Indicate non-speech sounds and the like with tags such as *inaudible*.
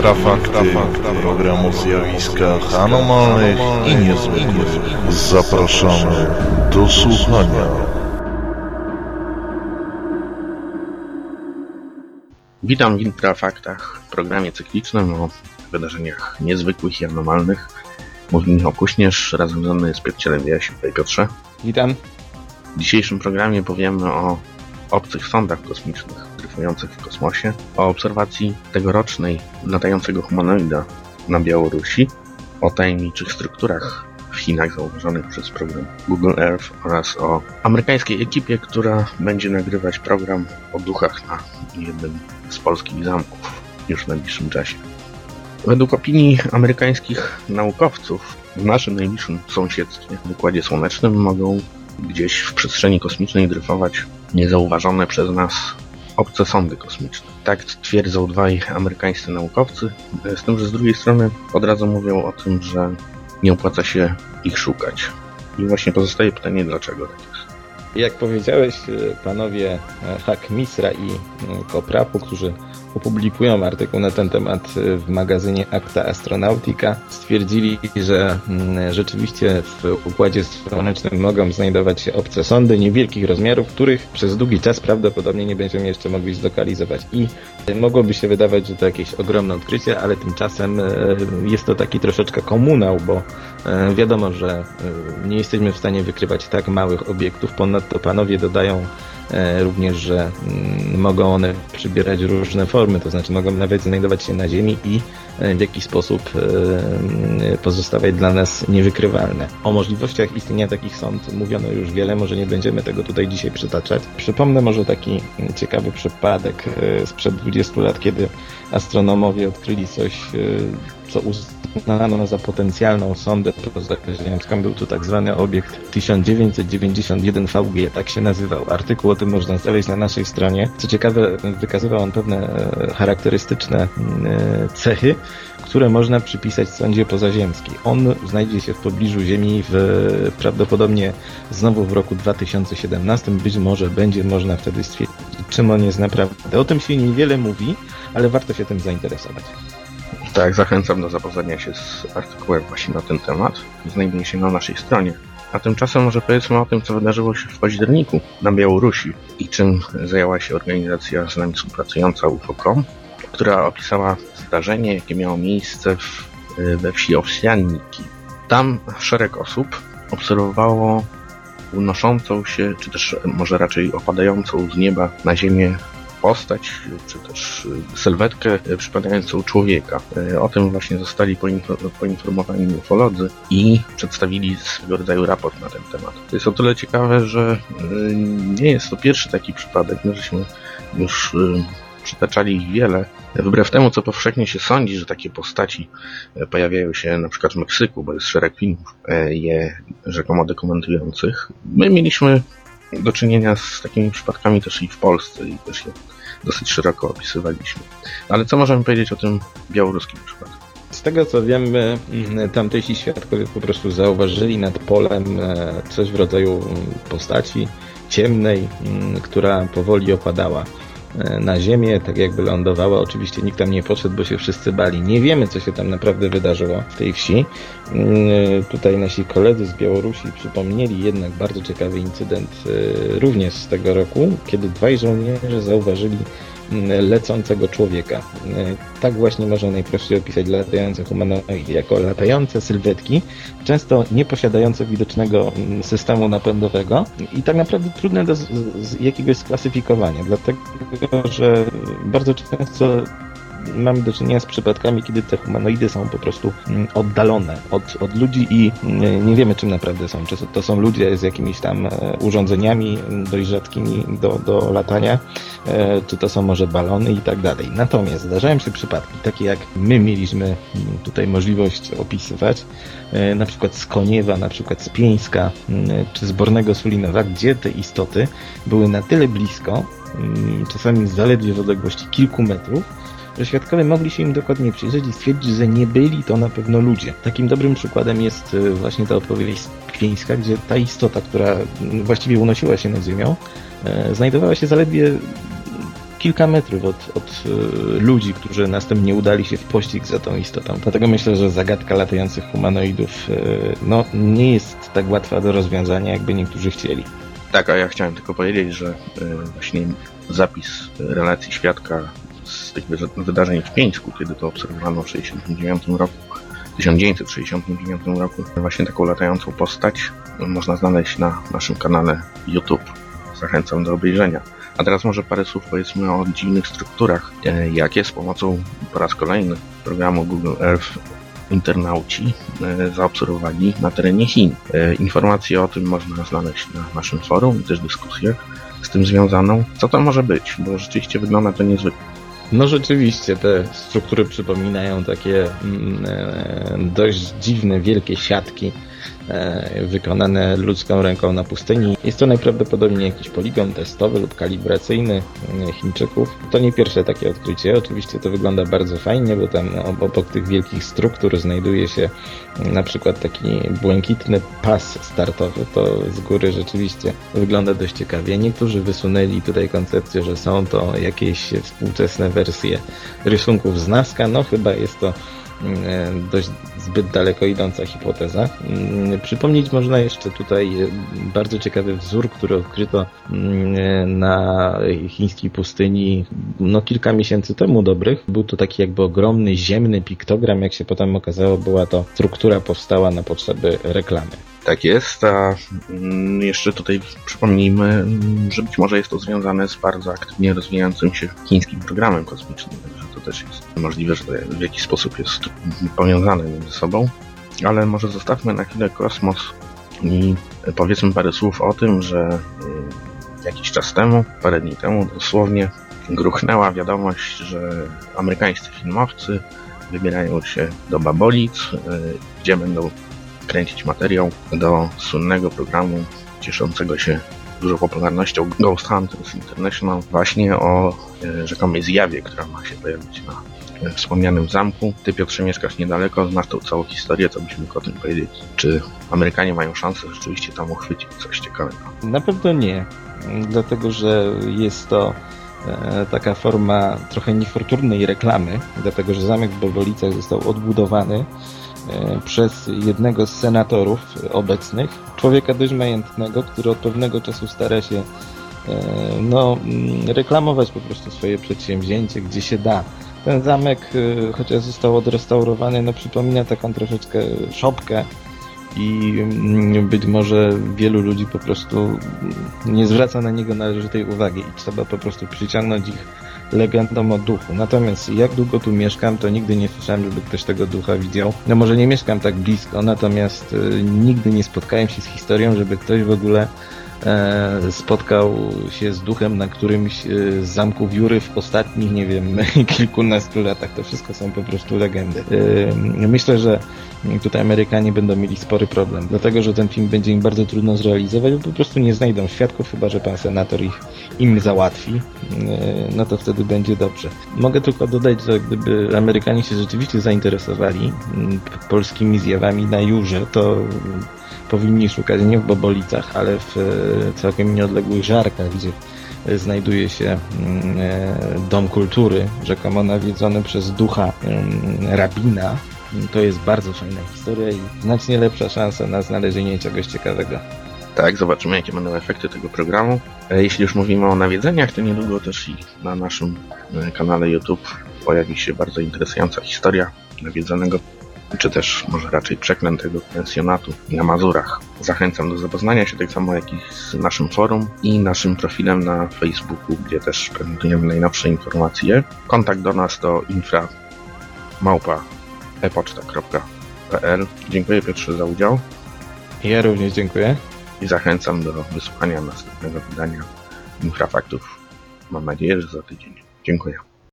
Kontrafakty, program o zjawiskach anomalnych i niezwykłych. Zapraszamy do słuchania. Witam w Intrafaktach, programie cyklicznym o wydarzeniach niezwykłych i anomalnych. Mówi Michał Kuśnierz, razem ze mną jest Piotr Cielebiaś. Witaj Piotrze. Witam. W dzisiejszym programie powiemy o obcych sondach kosmicznych dryfujących w kosmosie, o obserwacji tegorocznej latającego humanoida na Białorusi, o tajemniczych strukturach w Chinach zauważonych przez program Google Earth oraz o amerykańskiej ekipie, która będzie nagrywać program o duchach na jednym z polskich zamków już w najbliższym czasie. Według opinii amerykańskich naukowców w naszym najbliższym sąsiedztwie, w Układzie Słonecznym, mogą gdzieś w przestrzeni kosmicznej dryfować niezauważone przez nas obce sondy kosmiczne. Tak twierdzą dwaj amerykańscy naukowcy, z tym, że z drugiej strony od razu mówią o tym, że nie opłaca się ich szukać. I właśnie pozostaje pytanie, dlaczego tak jest. Jak powiedziałeś, panowie Hak Misra i Koprapu, którzy opublikują artykuł na ten temat w magazynie Acta Astronautica. Stwierdzili, że rzeczywiście w Układzie Słonecznym mogą znajdować się obce sondy niewielkich rozmiarów, których przez długi czas prawdopodobnie nie będziemy jeszcze mogli zlokalizować. I mogłoby się wydawać, że to jakieś ogromne odkrycie, ale tymczasem jest to taki troszeczkę komunał, bo wiadomo, że nie jesteśmy w stanie wykrywać tak małych obiektów. Ponadto panowie dodają również, że mogą one przybierać różne formy, to znaczy mogą nawet znajdować się na Ziemi i w jakiś sposób pozostawać dla nas niewykrywalne. O możliwościach istnienia takich sąd mówiono już wiele, może nie będziemy tego tutaj dzisiaj przytaczać. Przypomnę może taki ciekawy przypadek sprzed 20 lat, kiedy astronomowie odkryli coś, co uznano za potencjalną sondę pozaziemską. Był to tak zwany obiekt 1991 VG, tak się nazywał. Artykuł można znaleźć na naszej stronie. Co ciekawe, wykazywał on pewne charakterystyczne cechy, które można przypisać sondzie pozaziemskiej. On znajdzie się w pobliżu Ziemi w, prawdopodobnie znowu w roku 2017. Być może będzie można wtedy stwierdzić, czym on jest naprawdę. O tym się niewiele mówi, ale warto się tym zainteresować. Tak, zachęcam do zapoznania się z artykułem właśnie na ten temat. Znajduje się na naszej stronie. A tymczasem może powiedzmy o tym, co wydarzyło się w październiku na Białorusi i czym zajęła się organizacja z nami współpracująca UFOCOM, która opisała zdarzenie, jakie miało miejsce w, we wsi Owsianniki. Tam szereg osób obserwowało unoszącą się, czy też może raczej opadającą z nieba na ziemię postać, czy też sylwetkę przypadającą człowieka. O tym właśnie zostali poinformowani ufolodzy i przedstawili swego rodzaju raport na ten temat. To jest o tyle ciekawe, że nie jest to pierwszy taki przypadek. My żeśmy już przytaczali ich wiele. Wbrew temu, co powszechnie się sądzi, że takie postaci pojawiają się na przykład w Meksyku, bo jest szereg filmów je rzekomo dokumentujących. My mieliśmy do czynienia z takimi przypadkami też i w Polsce i też je dosyć szeroko opisywaliśmy. Ale co możemy powiedzieć o tym białoruskim przypadku? Z tego co wiemy, tamtejsi świadkowie po prostu zauważyli nad polem coś w rodzaju postaci ciemnej, która powoli opadała na ziemię, tak jakby lądowała. Oczywiście nikt tam nie podszedł, bo się wszyscy bali. Nie wiemy, co się tam naprawdę wydarzyło w tej wsi. Tutaj nasi koledzy z Białorusi przypomnieli jednak bardzo ciekawy incydent również z tego roku, kiedy dwaj żołnierze zauważyli lecącego człowieka. Tak właśnie można najprościej opisać latające humanoidy, jako latające sylwetki, często nie posiadające widocznego systemu napędowego i tak naprawdę trudne do z, z jakiegoś sklasyfikowania, dlatego że bardzo często mamy do czynienia z przypadkami, kiedy te humanoidy są po prostu oddalone od, od ludzi i nie wiemy, czym naprawdę są. Czy to są ludzie z jakimiś tam urządzeniami dość rzadkimi do, do latania, czy to są może balony i tak dalej. Natomiast zdarzają się przypadki, takie jak my mieliśmy tutaj możliwość opisywać, na przykład z Koniewa, na przykład z Pieńska, czy z Bornego Sulinowa, gdzie te istoty były na tyle blisko, czasami zaledwie w odległości kilku metrów, że świadkowie mogli się im dokładnie przyjrzeć i stwierdzić, że nie byli to na pewno ludzie. Takim dobrym przykładem jest właśnie ta opowieść Pieńska, gdzie ta istota, która właściwie unosiła się nad ziemią, znajdowała się zaledwie kilka metrów od, od y, ludzi, którzy następnie udali się w pościg za tą istotą. Dlatego myślę, że zagadka latających humanoidów no, nie jest tak łatwa do rozwiązania, jakby niektórzy chcieli. Tak, a ja chciałem tylko powiedzieć, że właśnie zapis relacji świadka z tych wydarzeń w Pieńsku, kiedy to obserwowano w 1969 roku, 1969 roku, właśnie taką latającą postać można znaleźć na naszym kanale YouTube. Zachęcam do obejrzenia. A teraz może parę słów powiedzmy o dziwnych strukturach, e, jakie z pomocą po raz kolejny programu Google Earth internauci e, zaobserwowali na terenie Chin. E, informacje o tym można znaleźć na naszym forum i też dyskusjach z tym związaną. Co to może być? Bo rzeczywiście wygląda to niezwykle. No rzeczywiście, te struktury przypominają takie mm, e, dość dziwne, wielkie siatki wykonane ludzką ręką na pustyni. Jest to najprawdopodobniej jakiś poligon testowy lub kalibracyjny e, Chińczyków. To nie pierwsze takie odkrycie. Oczywiście to wygląda bardzo fajnie, bo tam obok tych wielkich struktur znajduje się na przykład taki błękitny pas startowy. To z góry rzeczywiście wygląda dość ciekawie. Niektórzy wysunęli tutaj koncepcję, że są to jakieś współczesne wersje rysunków z Nazca. No chyba jest to E, dość zbyt daleko idąca hipoteza. Mm, przypomnieć można jeszcze tutaj e, bardzo ciekawy wzór, który odkryto mm, e, na chińskiej pustyni no, kilka miesięcy temu dobrych. Był to taki jakby ogromny ziemny piktogram, jak się potem okazało, była to struktura powstała na potrzeby reklamy. Tak jest, a mm, jeszcze tutaj przypomnijmy, że być może jest to związane z bardzo aktywnie rozwijającym się chińskim programem kosmicznym to też jest możliwe, że w jakiś sposób jest powiązane między sobą. Ale może zostawmy na chwilę kosmos i powiedzmy parę słów o tym, że y, jakiś czas temu, parę dni temu dosłownie, gruchnęła wiadomość, że amerykańscy filmowcy wybierają się do Babolic, y, gdzie będą kręcić materiał do słynnego programu cieszącego się dużą popularnością Ghost Hunters International właśnie o e, rzekomej zjawie, która ma się pojawić na e, wspomnianym zamku. Ty Piotrze mieszkasz niedaleko, znasz tą całą historię, co byś mógł o tym powiedzieć? Czy Amerykanie mają szansę rzeczywiście tam uchwycić coś ciekawego? Na pewno nie, dlatego że jest to e, taka forma trochę niefortunnej reklamy, dlatego że zamek w Bobolicach został odbudowany przez jednego z senatorów obecnych, człowieka dość majętnego, który od pewnego czasu stara się e, no, mm, reklamować po prostu swoje przedsięwzięcie, gdzie się da. Ten zamek, e, chociaż został odrestaurowany, no przypomina taką troszeczkę szopkę i mm, być może wielu ludzi po prostu nie zwraca na niego należytej uwagi i trzeba po prostu przyciągnąć ich legendą o duchu. Natomiast jak długo tu mieszkam, to nigdy nie słyszałem, żeby ktoś tego ducha widział. No może nie mieszkam tak blisko, natomiast y, nigdy nie spotkałem się z historią, żeby ktoś w ogóle spotkał się z duchem na którymś e, z zamków Jury w ostatnich, nie wiem, *laughs* kilkunastu latach. To wszystko są po prostu legendy. E, myślę, że tutaj Amerykanie będą mieli spory problem, dlatego że ten film będzie im bardzo trudno zrealizować, bo po prostu nie znajdą świadków, chyba że pan senator ich im załatwi, e, no to wtedy będzie dobrze. Mogę tylko dodać, że gdyby Amerykanie się rzeczywiście zainteresowali polskimi zjawami na Jurze, to powinni szukać nie w Bobolicach, ale w e, całkiem nieodległych Żarkach, gdzie znajduje się mm, e, Dom Kultury, rzekomo nawiedzony przez ducha mm, rabina, to jest bardzo fajna historia i znacznie lepsza szansa na znalezienie czegoś ciekawego. Tak, zobaczymy jakie będą efekty tego programu. E, jeśli już mówimy o nawiedzeniach, to niedługo też i na naszym kanale YouTube pojawi się bardzo interesująca historia nawiedzonego, czy też może raczej przeklętego pensjonatu na Mazurach. Zachęcam do zapoznania się tak samo jak i z naszym forum i naszym profilem na Facebooku, gdzie też prezentujemy najnowsze informacje. Kontakt do nas to infra małpa epoczta.pl. Dziękuję Piotrze za udział. Ja również dziękuję. I zachęcam do wysłuchania następnego wydania Infrafaktów. Mam nadzieję, że za tydzień. Dziękuję.